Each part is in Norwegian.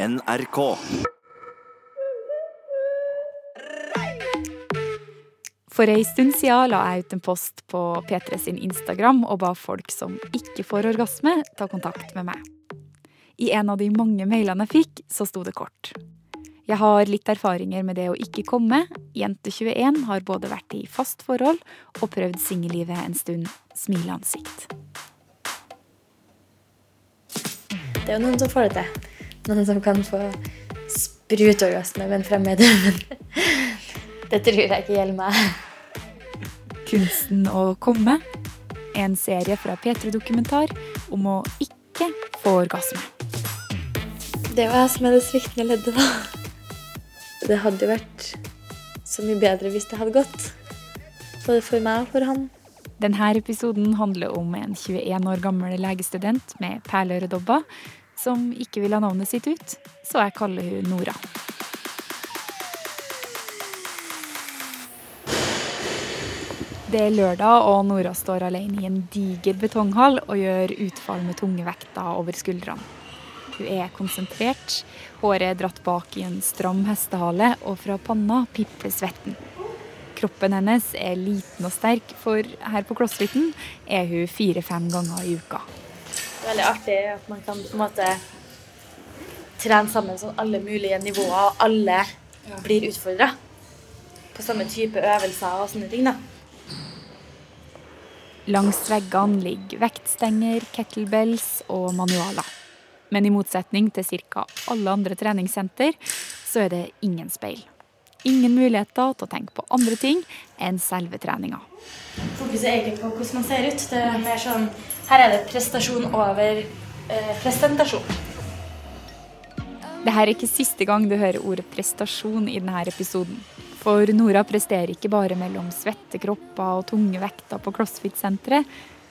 NRK. For ei stund siden la jeg ut en post på P3 sin Instagram og ba folk som ikke får orgasme, ta kontakt med meg. I en av de mange mailene jeg fikk, så sto det kort. Jeg har litt erfaringer med det å ikke komme. Jente21 har både vært i fast forhold og prøvd singellivet en stund. Smileansikt. Det er jo noen som får det til. Noen som kan få sprutorgasme med en fremmed. Men det tror jeg ikke gjelder meg. Kunsten å komme. En serie fra P3 Dokumentar om å ikke få orgasme. Det er jo jeg som er det sviktende leddet, da. Det hadde jo vært så mye bedre hvis det hadde gått. Både for meg og for han. Denne episoden handler om en 21 år gammel legestudent med perleøredobber som ikke vil ha navnet sitt ut, så jeg kaller hun Nora. Det er lørdag, og Nora står alene i en diger betonghall og gjør utfall med tunge vekter over skuldrene. Hun er konsentrert, håret er dratt bak i en stram hestehale, og fra panna pipler svetten. Kroppen hennes er liten og sterk, for her på CrossFiten er hun fire-fem ganger i uka. Det veldig artig at man kan på en måte trene sammen sånn alle mulige nivåer, og alle blir utfordra på samme type øvelser og sånne ting. da. Langs veggene ligger vektstenger, kettlebells og manualer. Men i motsetning til ca. alle andre treningssenter, så er det ingen speil. Ingen muligheter til å tenke på andre ting enn selve treninga. Fokuset er egentlig på hvordan man ser ut. Det er mer sånn, her er det prestasjon over eh, presentasjon. Dette er ikke siste gang du hører ordet prestasjon i denne episoden. For Nora presterer ikke bare mellom svette kropper og tunge vekter på CrossFit-senteret.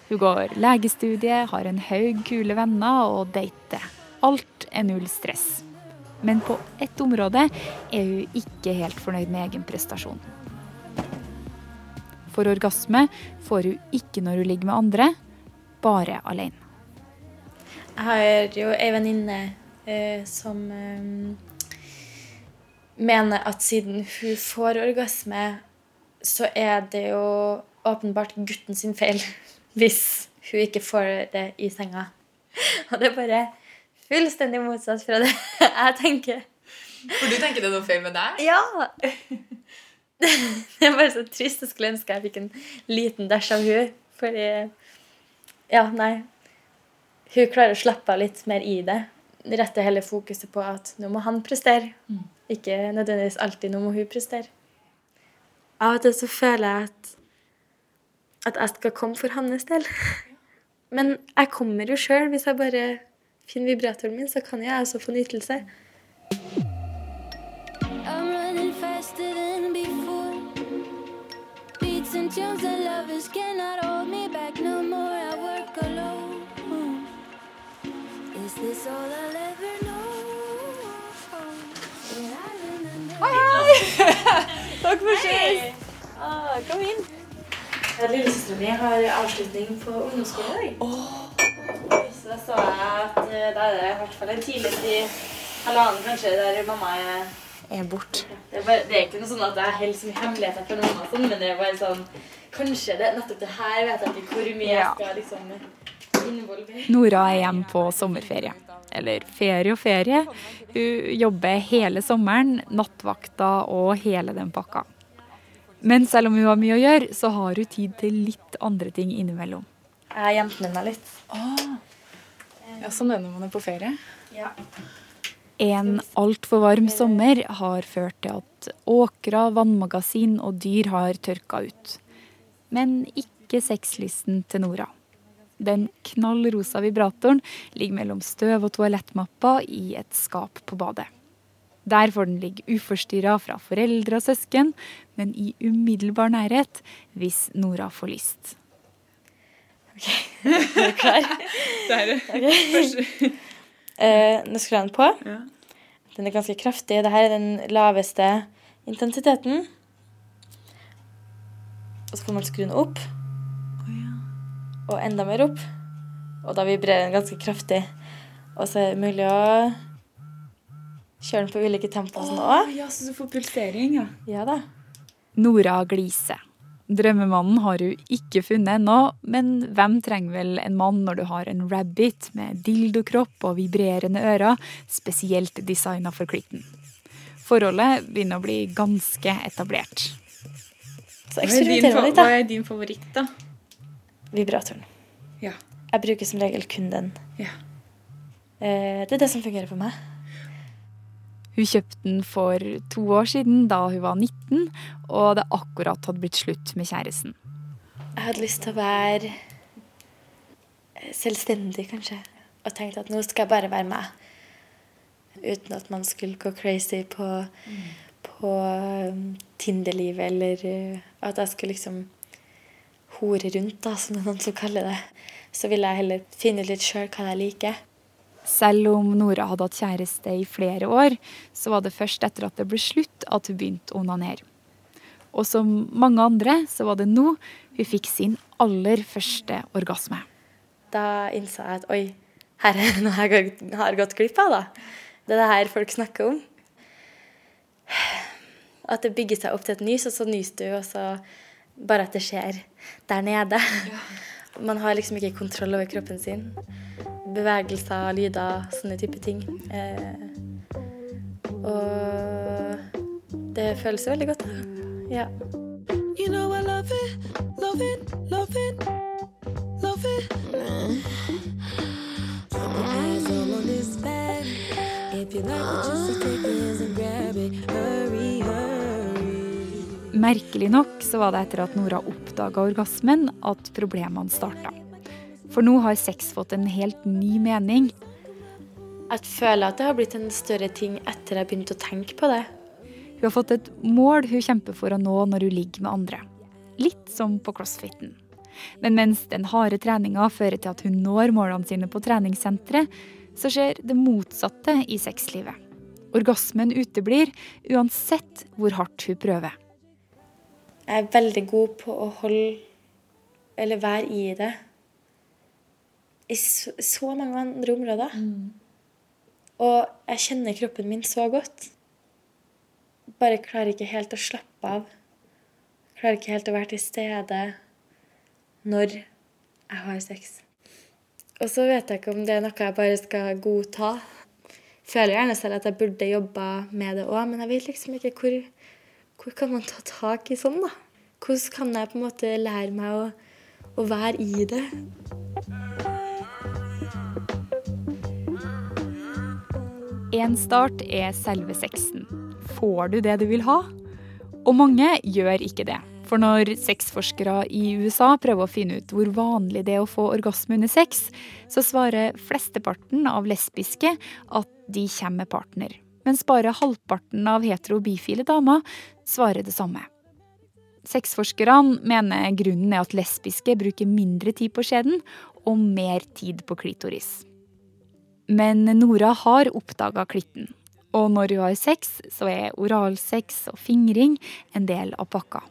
Hun går legestudie, har en haug kule venner og dater. Alt er null stress. Men på ett område er hun ikke helt fornøyd med egen prestasjon. For orgasme får hun ikke når hun ligger med andre, bare alene. Jeg har jo ei venninne eh, som eh, mener at siden hun får orgasme, så er det jo åpenbart gutten sin feil hvis hun ikke får det i senga. Og det er bare fullstendig motsatt fra det jeg tenker. For du tenker det er noe feil med deg? Ja! Det er bare så trist. Jeg skulle ønske jeg fikk en liten dash av hun. Fordi Ja, nei. Hun klarer å slappe av litt mer i det. Rette hele fokuset på at nå må han prestere. Ikke nødvendigvis alltid nå må hun prestere. Av og til så føler jeg at at jeg skal komme for hans del. Men jeg kommer jo sjøl. Hvis jeg bare finner vibratoren min, så kan jeg også få nytelse. I'm running faster than before. Beats and tunes and lovers cannot hold me back no more. I work alone. Is this all I'll ever know? And I Takk for sist! Ah, kom inn. Lillesøstera mi har avslutning på ungdomsskolen i dag. Så så jeg at eh, da er det i hvert fall en time til halvannen kanskje der mamma er, er borte. Det, er bare- det er ikke noe sånn at jeg holder så mye hemmeligheter fra mamma, og sånn, men det er bare sånn Kanskje det nettopp det her vet jeg ikke hvor mye jeg skal liksom involvere. Nora er hjemme på sommerferie. Eller ferie og ferie. Hun jobber hele sommeren, nattvakta og hele den pakka. Men selv om hun har mye å gjøre, så har hun tid til litt andre ting innimellom. Jeg gjemte meg litt. Ja, Sånn er det når man er på ferie. Ja. En altfor varm sommer har ført til at åkra, vannmagasin og dyr har tørka ut. Men ikke sexlysten til Nora. Den knallrosa vibratoren ligger mellom støv og toalettmappa i et skap på badet. Der får den ligge uforstyrra fra foreldre og søsken, men i umiddelbar nærhet hvis Nora får lyst. Er du klar? Det Der. Eh, nå skrur jeg den på. Ja. Den er ganske kraftig. Dette er den laveste intensiteten. Og så kan man skru den opp. Og enda mer opp. Og da vibrerer den ganske kraftig. Og så er det mulig å kjøre den på ulike tempoer sånn òg. ja, så du får pulsering, ja. Ja da. Nora gliser. Drømmemannen har hun ikke funnet ennå, men hvem trenger vel en mann når du har en rabbit med dildokropp og vibrerende ører, spesielt designa for klitten? Forholdet begynner å bli ganske etablert. Så er, eksperimenterer litt, hva er din favoritt, da? Vibratoren. Ja. Jeg bruker som regel kun den. Ja. Eh, det er det som fungerer for meg. Hun kjøpte den for to år siden, da hun var 19, og det akkurat hadde blitt slutt med kjæresten. Jeg hadde lyst til å være eh, selvstendig, kanskje. Og tenkte at nå skal jeg bare være meg. Uten at man skulle gå crazy på, på um, Tinder-livet, eller uh, at jeg skulle liksom hore rundt, da, som noen som kaller det. Så ville jeg heller finne ut litt sjøl hva jeg liker. Selv om Nora hadde hatt kjæreste i flere år, så var det først etter at det ble slutt at hun begynte å onanere. Og som mange andre, så var det nå hun fikk sin aller første orgasme. Da innså jeg at oi, herre, nå har jeg gått glipp av, da. Det er det her folk snakker om. At det bygger seg opp til et nys, og så nyser du, og så bare at det skjer der nede. Man har liksom ikke kontroll over kroppen sin. Bevegelser, lyder, sånne type ting. Eh, og det føles jo veldig godt. da. Ja. You know I love it, love it, love it, love. Merkelig nok så var det etter at Nora oppdaga orgasmen at problemene starta. For nå har sex fått en helt ny mening. Jeg føler at det har blitt en større ting etter jeg begynte å tenke på det. Hun har fått et mål hun kjemper for å nå når hun ligger med andre. Litt som på crossfiten. Men mens den harde treninga fører til at hun når målene sine på treningssenteret, så skjer det motsatte i sexlivet. Orgasmen uteblir uansett hvor hardt hun prøver. Jeg er veldig god på å holde Eller være i det. I så, så mange andre områder. Og jeg kjenner kroppen min så godt. Bare klarer ikke helt å slappe av. Klarer ikke helt å være til stede når jeg har sex. Og så vet jeg ikke om det er noe jeg bare skal godta. Føler gjerne selv at jeg burde jobba med det òg, men jeg vet liksom ikke hvor hvor kan man ta tak i sånn, da? Hvordan kan jeg på en måte lære meg å, å være i det? En start er selve sexen. Får du det du vil ha? Og mange gjør ikke det. For når sexforskere i USA prøver å finne ut hvor vanlig det er å få orgasme under sex, så svarer flesteparten av lesbiske at de kommer med partner. Mens bare halvparten av hetero-bifile damer svarer det samme. Sexforskerne mener grunnen er at lesbiske bruker mindre tid på skjeden og mer tid på klitoris. Men Nora har oppdaga klitten. Og når hun har sex, så er oralsex og fingring en del av pakka.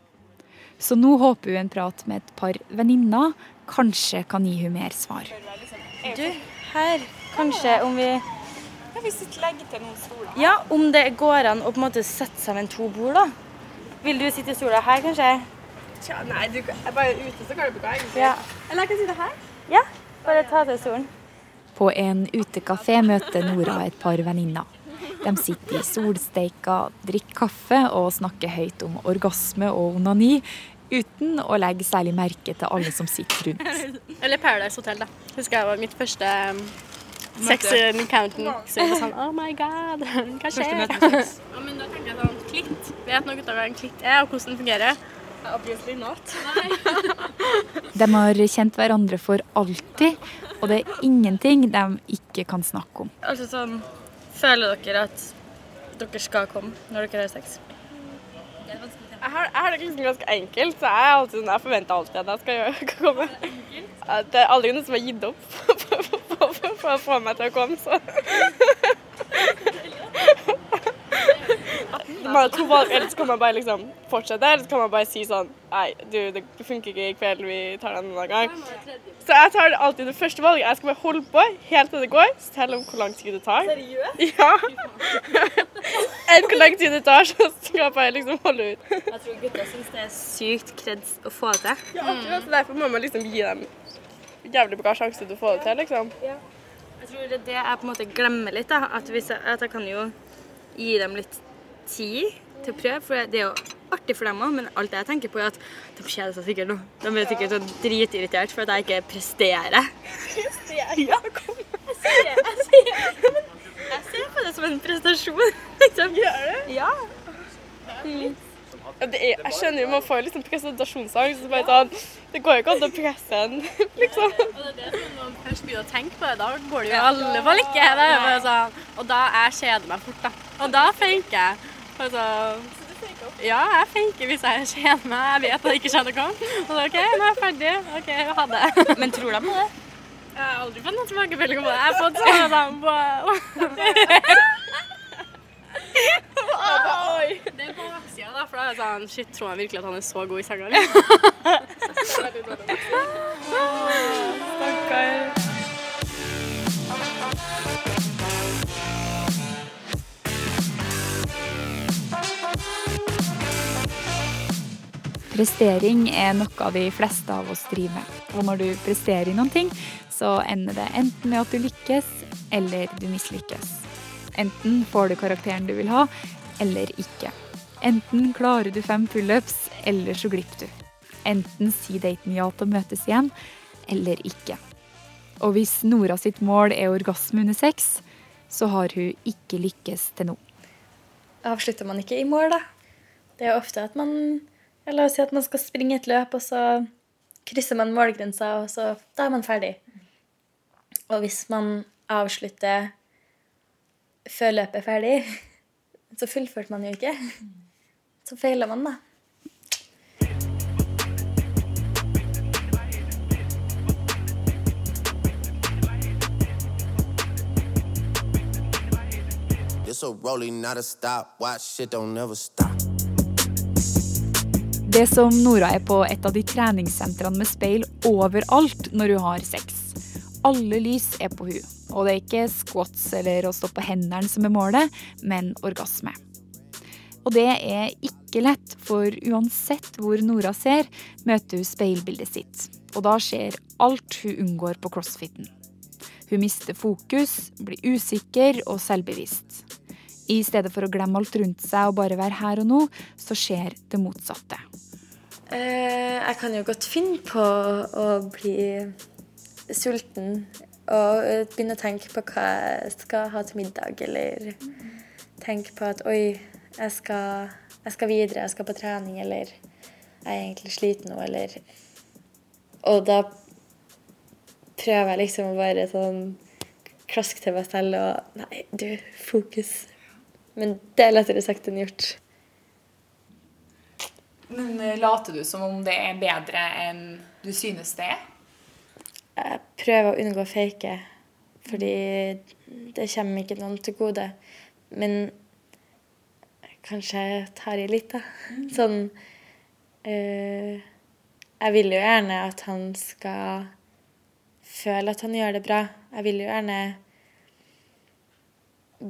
Så nå håper hun en prat med et par venninner kanskje kan gi hun mer svar. Du, her, kanskje om vi Ja, Hvis vi legger til noen stoler. Ja, om det går an å på en måte sette sammen to bord, da. Vil du sitte i stolen her, kanskje? Tja, nei, du, jeg er bare ute, så kan du ikke egentlig. Ja. Eller jeg kan sitte her. Ja, bare ta til stolen. På en utekafé møter Nora et par venninner. De sitter i solsteika, drikker kaffe og snakker høyt om orgasme og onani, uten å legge særlig merke til alle som sitter rundt. Eller Paradise Hotel, da. Husker jeg var mitt første um, sex encounter. Så jeg var sånn Oh my god, hva skjer? Ja, men da tenker jeg sånn Klitt. Vet noe hva en klitt er, og hvordan den fungerer? Obviously not. De har kjent hverandre for alltid, og det er ingenting de ikke kan snakke om. Altså sånn Føler dere at dere skal komme når dere har sex? Jeg har, jeg har det liksom ganske enkelt, så jeg, alltid, sånn- jeg forventer alltid at jeg skal gjøre- komme. Det er aldri noen som har gitt opp for å få meg til å komme, så Man to valg, eller så kan man bare liksom fortsette, eller så kan man bare si sånn Nei, du, det funker ikke i kveld, vi tar det en annen gang. Så jeg tar det alltid det første valget. Jeg skal bare holde på helt til det går, selv om hvor lang tid det tar. Seriøst? Ja. enn hvor lang tid det tar, så skal jeg bare liksom holde ut. Jeg tror gutta syns det er sykt kreds å få det til. Ja, akkurat. Derfor må man liksom gi dem jævlig bra sjanse til å få det til, liksom. Jeg tror det er det jeg på en måte glemmer litt. da, At, hvis jeg, at jeg kan jo gi dem litt tid til å prøve. For det er jo artig for dem òg, men alt jeg tenker på, er at de kjeder seg sikkert nå. De er sikkert så dritirritert for at jeg ikke presterer. Presterer? Ja, kom. Jeg ser, jeg, ser, jeg ser på det som en prestasjon. Liksom. Gjør det? Ja. Det er, jeg skjønner jo, man får jo liksom presentasjonsangst. Så bare sånn, det går jo ikke an å presse en, liksom. Og det er det som man først begynner å tenke på det, da går det jo i alle fall ikke. Det er bare sånn, og da jeg kjeder meg fort, da. Og da feiker jeg. Altså, ja, jeg feiker hvis jeg kjeder meg. Jeg vet at det ikke skjer noe. Og da, OK, nå er jeg ferdig. OK, ha det. Men tror de på det? Jeg har aldri fått noen tilbakemelding på det. Jeg har fått sånn sånn wow. Det er på baksida, da, for da er det sånn Shit, tror han virkelig at han er så god i senga? eller? Prestering er noe de fleste av oss driver med. Og når du presterer i noen ting, så ender det enten med at du lykkes, eller du mislykkes. Enten får du karakteren du vil ha, eller ikke. Enten klarer du fem pullups, eller så glipper du. Enten sier daten ja til å møtes igjen, eller ikke. Og hvis Nora sitt mål er orgasme under sex, så har hun ikke lykkes til nå. Avslutter man ikke i mål, da? Det er ofte at man La oss si at man skal springe et løp, og så krysser man målgrensa, og så da er man ferdig. Og hvis man avslutter før løpet er ferdig, så fullførte man jo ikke. Så feiler man, da. This a rolling, not a stop. Watch shit don't never stop. Det som Nora er på et av de treningssentrene med speil overalt når hun har sex. Alle lys er på hun, og det er ikke squats eller å stå på hendene som er målet, men orgasme. Og det er ikke lett, for uansett hvor Nora ser, møter hun speilbildet sitt. Og da skjer alt hun unngår på crossfiten. Hun mister fokus, blir usikker og selvbevisst. I stedet for å glemme alt rundt seg og bare være her og nå, så skjer det motsatte. Eh, jeg kan jo godt finne på å bli sulten og eh, begynne å tenke på hva jeg skal ha til middag, eller tenke på at oi, jeg skal, jeg skal videre, jeg skal på trening, eller jeg er egentlig sliten nå, eller Og da prøver jeg liksom å bare sånn klaske til meg selv og Nei, du, fokus. Men det er lettere sagt enn gjort. Men eh, later du som om det er bedre enn du synes det er? Jeg prøver å unngå å fake, fordi det kommer ikke noen til gode. Men kanskje jeg tar i litt, da. Sånn øh, Jeg vil jo gjerne at han skal føle at han gjør det bra. Jeg vil jo gjerne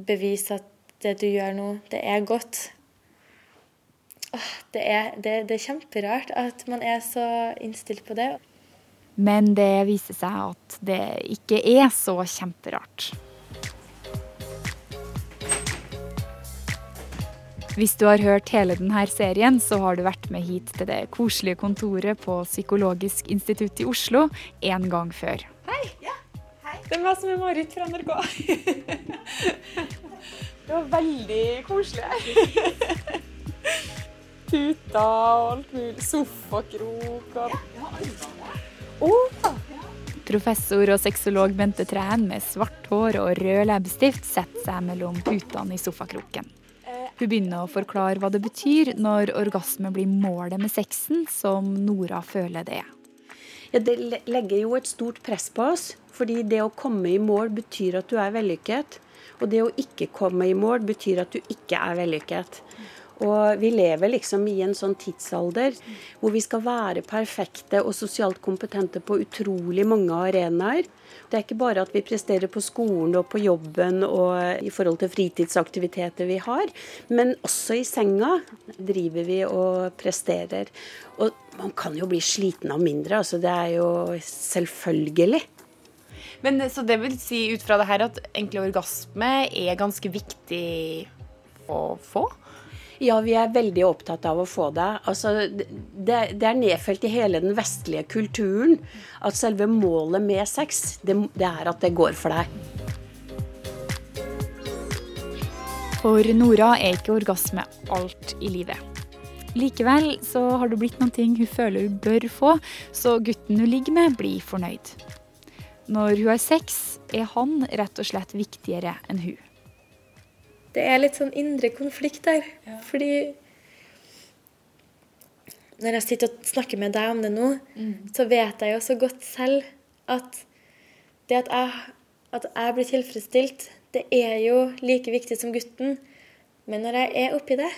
bevise at det du gjør nå, det er godt. Åh, det, er, det, det er kjemperart at man er så innstilt på det. Men det viser seg at det ikke er så kjemperart. Hvis du har hørt hele denne serien, så har du vært med hit til det koselige kontoret på Psykologisk institutt i Oslo en gang før. Hei! Det var som en Marit fra NRK. Det var veldig koselig her. Puter og alt mulig. Sofakrok og Professor og sexolog Bente Træn med svart hår og rød leppestift setter seg mellom putene i sofakroken. Hun begynner å forklare hva det betyr når orgasme blir målet med sexen, som Nora føler det er. Ja, det legger jo et stort press på oss. Fordi det å komme i mål betyr at du er vellykket. Og det å ikke komme i mål betyr at du ikke er vellykket. Og vi lever liksom i en sånn tidsalder hvor vi skal være perfekte og sosialt kompetente på utrolig mange arenaer. Det er ikke bare at vi presterer på skolen og på jobben og i forhold til fritidsaktiviteter vi har, men også i senga driver vi og presterer. Og man kan jo bli sliten av mindre, altså det er jo selvfølgelig. Men Så det vil si ut fra det her at egentlig orgasme er ganske viktig å få? Ja, vi er veldig opptatt av å få det. Altså, det, det er nedfelt i hele den vestlige kulturen at selve målet med sex, det, det er at det går for deg. For Nora er ikke orgasme alt i livet. Likevel så har det blitt noen ting hun føler hun bør få, så gutten hun ligger med, blir fornøyd. Når hun har sex, er han rett og slett viktigere enn hun det er litt sånn indre konflikt der. Ja. Fordi når jeg sitter og snakker med deg om det nå, mm. så vet jeg jo så godt selv at det at jeg, at jeg blir tilfredsstilt, det er jo like viktig som gutten. Men når jeg er oppi det,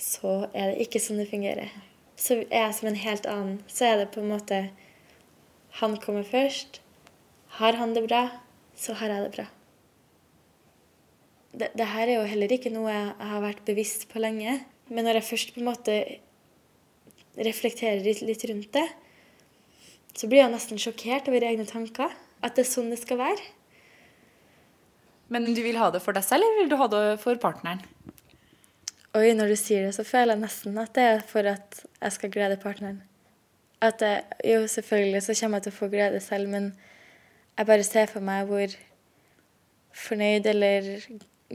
så er det ikke sånn det fungerer. Så er jeg som en helt annen. Så er det på en måte Han kommer først. Har han det bra, så har jeg det bra det, det, her er jo heller ikke noe jeg, har vært bevisst på lenge. Men når jeg først på en måte reflekterer litt, litt rundt det, så blir jeg nesten sjokkert over egne tanker. At det er sånn det skal være. Men du vil ha det for deg selv, eller vil du ha det for partneren? Oi, når du sier det, så føler jeg nesten at det er for at jeg skal glede partneren. At jeg, jo, selvfølgelig så kommer jeg til å få glede selv, men jeg bare ser for meg hvor fornøyd eller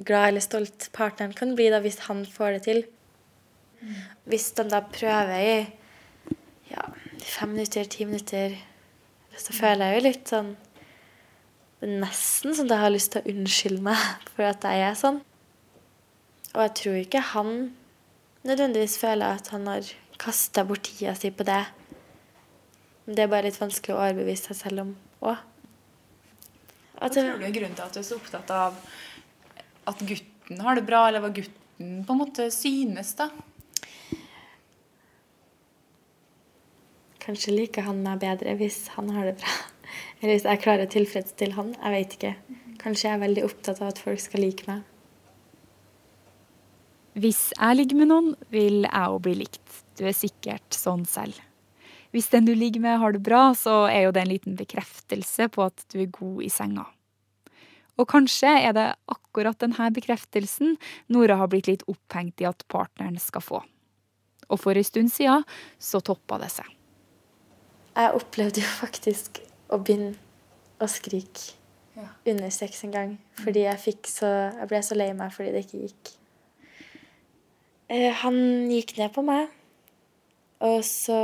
glad eller stolt partneren kan bli da hvis han får det til. Hvis de da prøver i ja, fem minutter, ti minutter, så føler jeg jo litt sånn det er Nesten som jeg har lyst til å unnskylde meg for at jeg er sånn. Og jeg tror ikke han nødvendigvis føler at han har kasta bort tida si på det. Men Det er bare litt vanskelig å overbevise seg selv om òg. Hva tror du er grunnen til at du er så opptatt av at gutten har det bra, eller hva gutten på en måte synes, da. Kanskje liker han meg bedre hvis han har det bra. Eller hvis jeg klarer å tilfredsstille han. Jeg vet ikke. Kanskje jeg er veldig opptatt av at folk skal like meg. Hvis jeg ligger med noen, vil jeg òg bli likt. Du er sikkert sånn selv. Hvis den du ligger med har det bra, så er jo det en liten bekreftelse på at du er god i senga. Og kanskje er det akkurat denne bekreftelsen Nora har blitt litt opphengt i at partneren skal få. Og for en stund siden så toppa det seg. Jeg opplevde jo faktisk å begynne å skrike ja. under sex en gang. Fordi jeg, så, jeg ble så lei meg fordi det ikke gikk. Eh, han gikk ned på meg, og så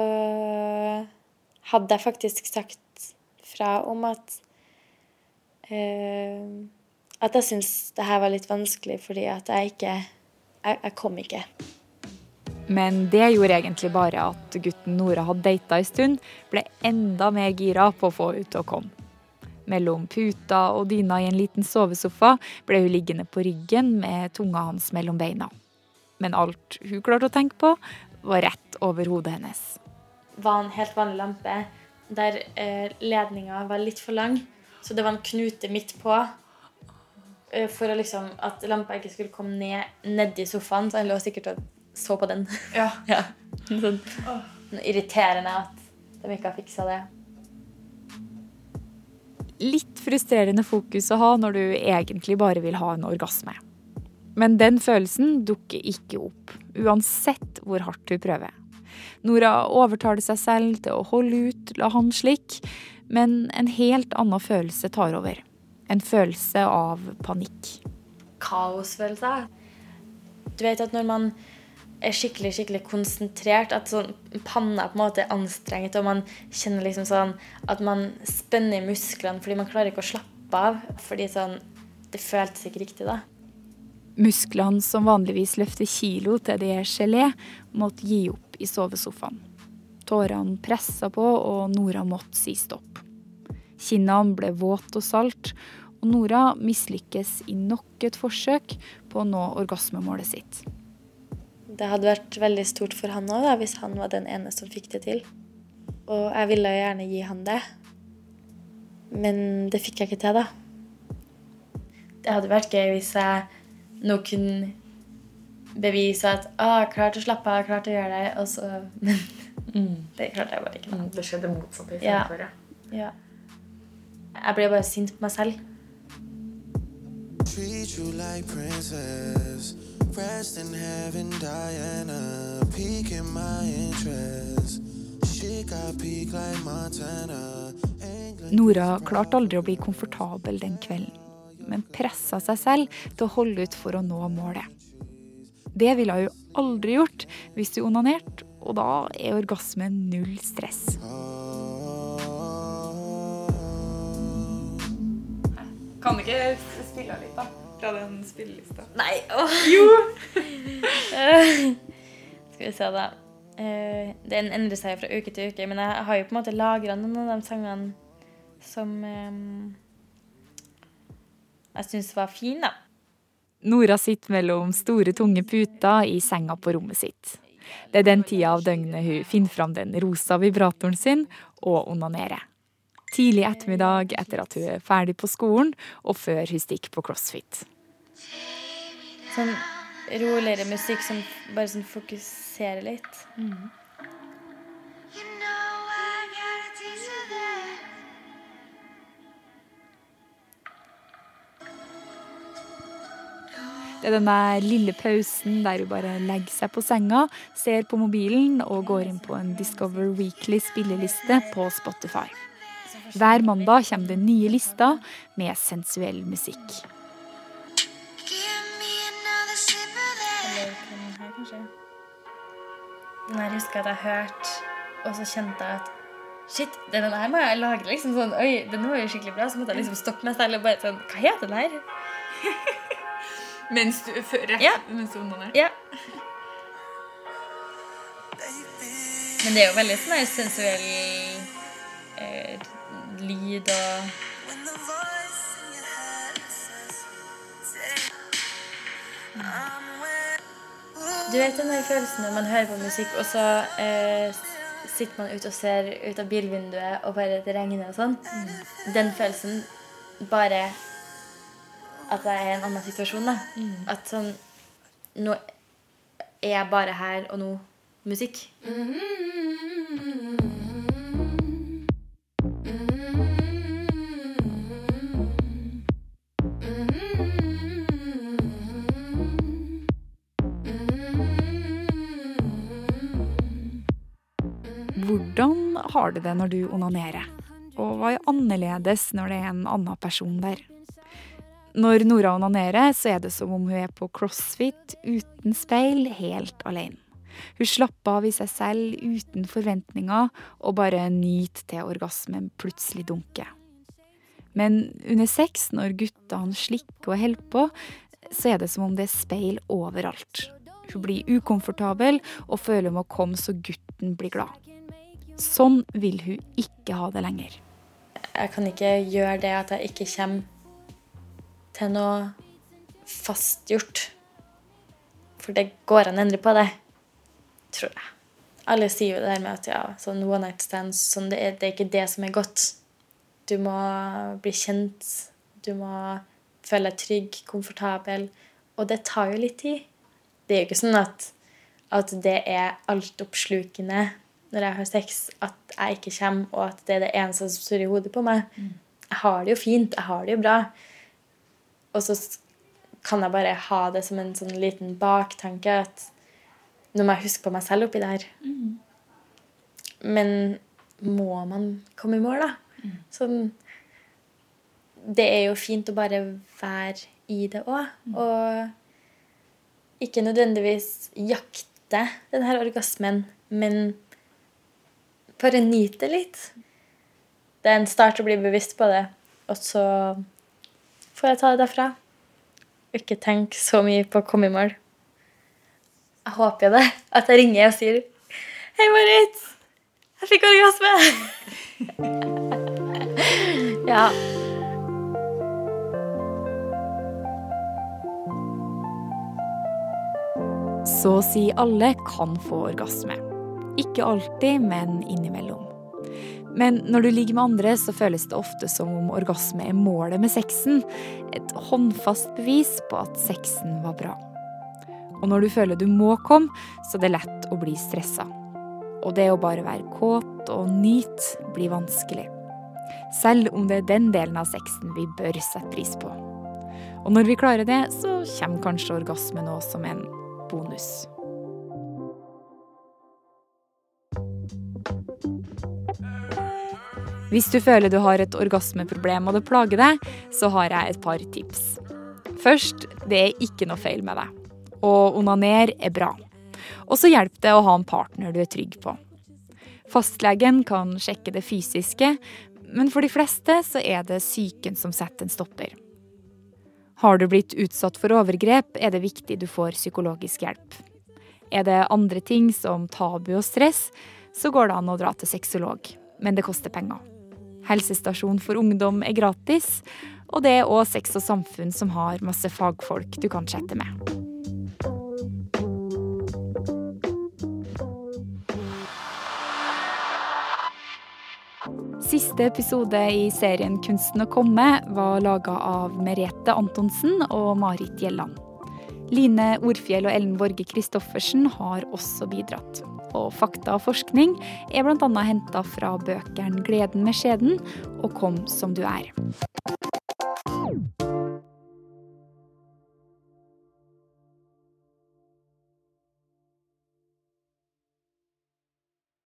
hadde jeg faktisk sagt fra om at at jeg syns det her var litt vanskelig fordi at jeg ikke jeg, jeg, kom ikke. Men det gjorde egentlig bare at gutten Nora hadde data en stund, ble enda mer gira på å få ut til å komme. Mellom puta og dyna i en liten sovesofa ble hun liggende på ryggen med tunga hans mellom beina. Men alt hun klarte å tenke på, var rett over hodet hennes. Det var en helt vanlig lampe der eh, ledninga var litt for lang. Så det var en knute midt på eh, for å liksom, at lampa ikke skulle komme ned nedi sofaen. Så han lå sikkert og så på den. Ja. ja. Sånn, sånn irriterende at de ikke har fiksa det. Litt frustrerende fokus å ha når du egentlig bare vil ha en orgasme. Men den følelsen dukker ikke opp, uansett hvor hardt du prøver. Nora overtaler seg selv til å holde ut, la han slikke, men en helt annen følelse tar over. En følelse av panikk. Kaosfølelse. Du vet at når man er skikkelig skikkelig konsentrert, at sånn, panna på en måte er anstrengt, og man kjenner liksom sånn at man spenner musklene fordi man klarer ikke å slappe av. Fordi sånn Det føltes ikke riktig, da. Musklene som vanligvis løfter kilo til de er gelé, måtte gi opp i sovesofaen. Tårene pressa på, og Nora måtte si stopp. Kinnene ble våte og salt, og Nora mislykkes i nok et forsøk på å nå orgasmemålet sitt. det hadde vært veldig stort for han òg, hvis han var den ene som fikk det til. Og jeg ville gjerne gi han det. Men det fikk jeg ikke til, da. Det hadde vært gøy hvis jeg nå kunne bevise at å, jeg har klart å slappe av, jeg har klart å gjøre det, og så Men det klarte jeg bare ikke. Det skjedde motsatt i Ja. ja. ja. Jeg ble bare sint på meg selv. Treat you like princess. Rest in heaven, Diana. Peak in my interest. She got peak like Montana. Nora klarte aldri å bli komfortabel den kvelden, men pressa seg selv til å holde ut for å nå målet. Det ville hun aldri gjort hvis hun onanerte, og da er orgasmen null stress. Kan du ikke spille litt, da? Fra den spillelista. Nei, åh. Jo! Skal vi se, da. Eh, Den endrer seg fra uke til uke, men jeg har jo på en måte lagra noen av de sangene som eh, jeg syns var fine, da. Nora sitter mellom store, tunge puter i senga på rommet sitt. Det er den tida av døgnet hun finner fram den rosa vibratoren sin og onanerer. Tidlig ettermiddag etter at hun er ferdig på skolen, og før hun stikker på crossfit. Sånn roligere musikk som bare sånn fokuserer litt. Det er denne lille pausen der hun bare legger seg på senga, ser på mobilen og går inn på en Discover Weekly spilleliste på Spotify. Hver mandag kommer det nye lister med sensuell musikk. Den her. Husker at jeg hørte, og så kjente jeg at Shit, den her må jeg lage liksom sånn Oi, den var jo skikkelig bra. Så måtte jeg liksom stoppe meg selv og bare sånn Hva heter den her? Mens du, rett, Ja. mens du onanerer? Ja. Men det er jo veldig sånn sensuell eh, lyd og Du vet den der følelsen når man hører på musikk, og så eh, sitter man ute og ser ut av bilvinduet, og bare det regner og sånn. Den følelsen bare at jeg er i en annen situasjon. da. At sånn Nå er jeg bare her, og nå musikk. Hvordan har du det når du onanerer? Og hva er annerledes når det er en annen person der? Når Nora onanerer, så er det som om hun er på crossfit uten speil, helt alene. Hun slapper av i seg selv uten forventninger, og bare nyter til orgasmen plutselig dunker. Men under sex, når guttene slikker og holder på, så er det som om det er speil overalt. Hun blir ukomfortabel og føler hun må komme så gutten blir glad. Sånn vil hun ikke ha det lenger. Jeg kan ikke gjøre det at jeg ikke kommer til noe fastgjort. For det går an å endre på det, tror jeg. Alle sier jo det der med at ja, sånn one night stands sånn, det, er, det er ikke det som er godt. Du må bli kjent. Du må føle deg trygg, komfortabel. Og det tar jo litt tid. Det er jo ikke sånn at, at det er altoppslukende når jeg har sex, at jeg ikke kommer, og at det er det eneste som surrer i hodet på meg. Jeg har det jo fint. Jeg har det jo bra. Og så kan jeg bare ha det som en sånn liten baktanke at nå må jeg huske på meg selv oppi der. Mm. Men må man komme i mål, da? Sånn Det er jo fint å bare være i det òg. Og ikke nødvendigvis jakte den her orgasmen, men bare nyte litt. Det er en start å bli bevisst på det, og så får jeg ta det derfra. Ikke tenk så mye på å komme i mål. Jeg håper det. At jeg ringer og sier Hei, Marit! Jeg fikk orgasme! ja. Så å si alle kan få orgasme. Ikke alltid, men innimellom. Men når du ligger med andre, så føles det ofte som om orgasme er målet med sexen. Et håndfast bevis på at sexen var bra. Og når du føler du må komme, så er det lett å bli stressa. Og det å bare være kåt og nyte blir vanskelig. Selv om det er den delen av sexen vi bør sette pris på. Og når vi klarer det, så kommer kanskje orgasmen òg som en bonus. Hvis du føler du har et orgasmeproblem og det plager deg, så har jeg et par tips. Først, det er ikke noe feil med deg. Og onaner er bra. Og så hjelper det å ha en partner du er trygg på. Fastlegen kan sjekke det fysiske, men for de fleste så er det psyken som setter en stopper. Har du blitt utsatt for overgrep, er det viktig du får psykologisk hjelp. Er det andre ting som tabu og stress, så går det an å dra til sexolog, men det koster penger. Helsestasjon for ungdom er gratis, og det er òg Sex og Samfunn som har masse fagfolk du kan chatte med. Siste episode i serien Kunsten å komme var laga av Merete Antonsen og Marit Gjelland. Line Orfjell og Ellen Borge Christoffersen har også bidratt. Og fakta og forskning er bl.a. henta fra bøkene 'Gleden med skjeden' og 'Kom som du er'.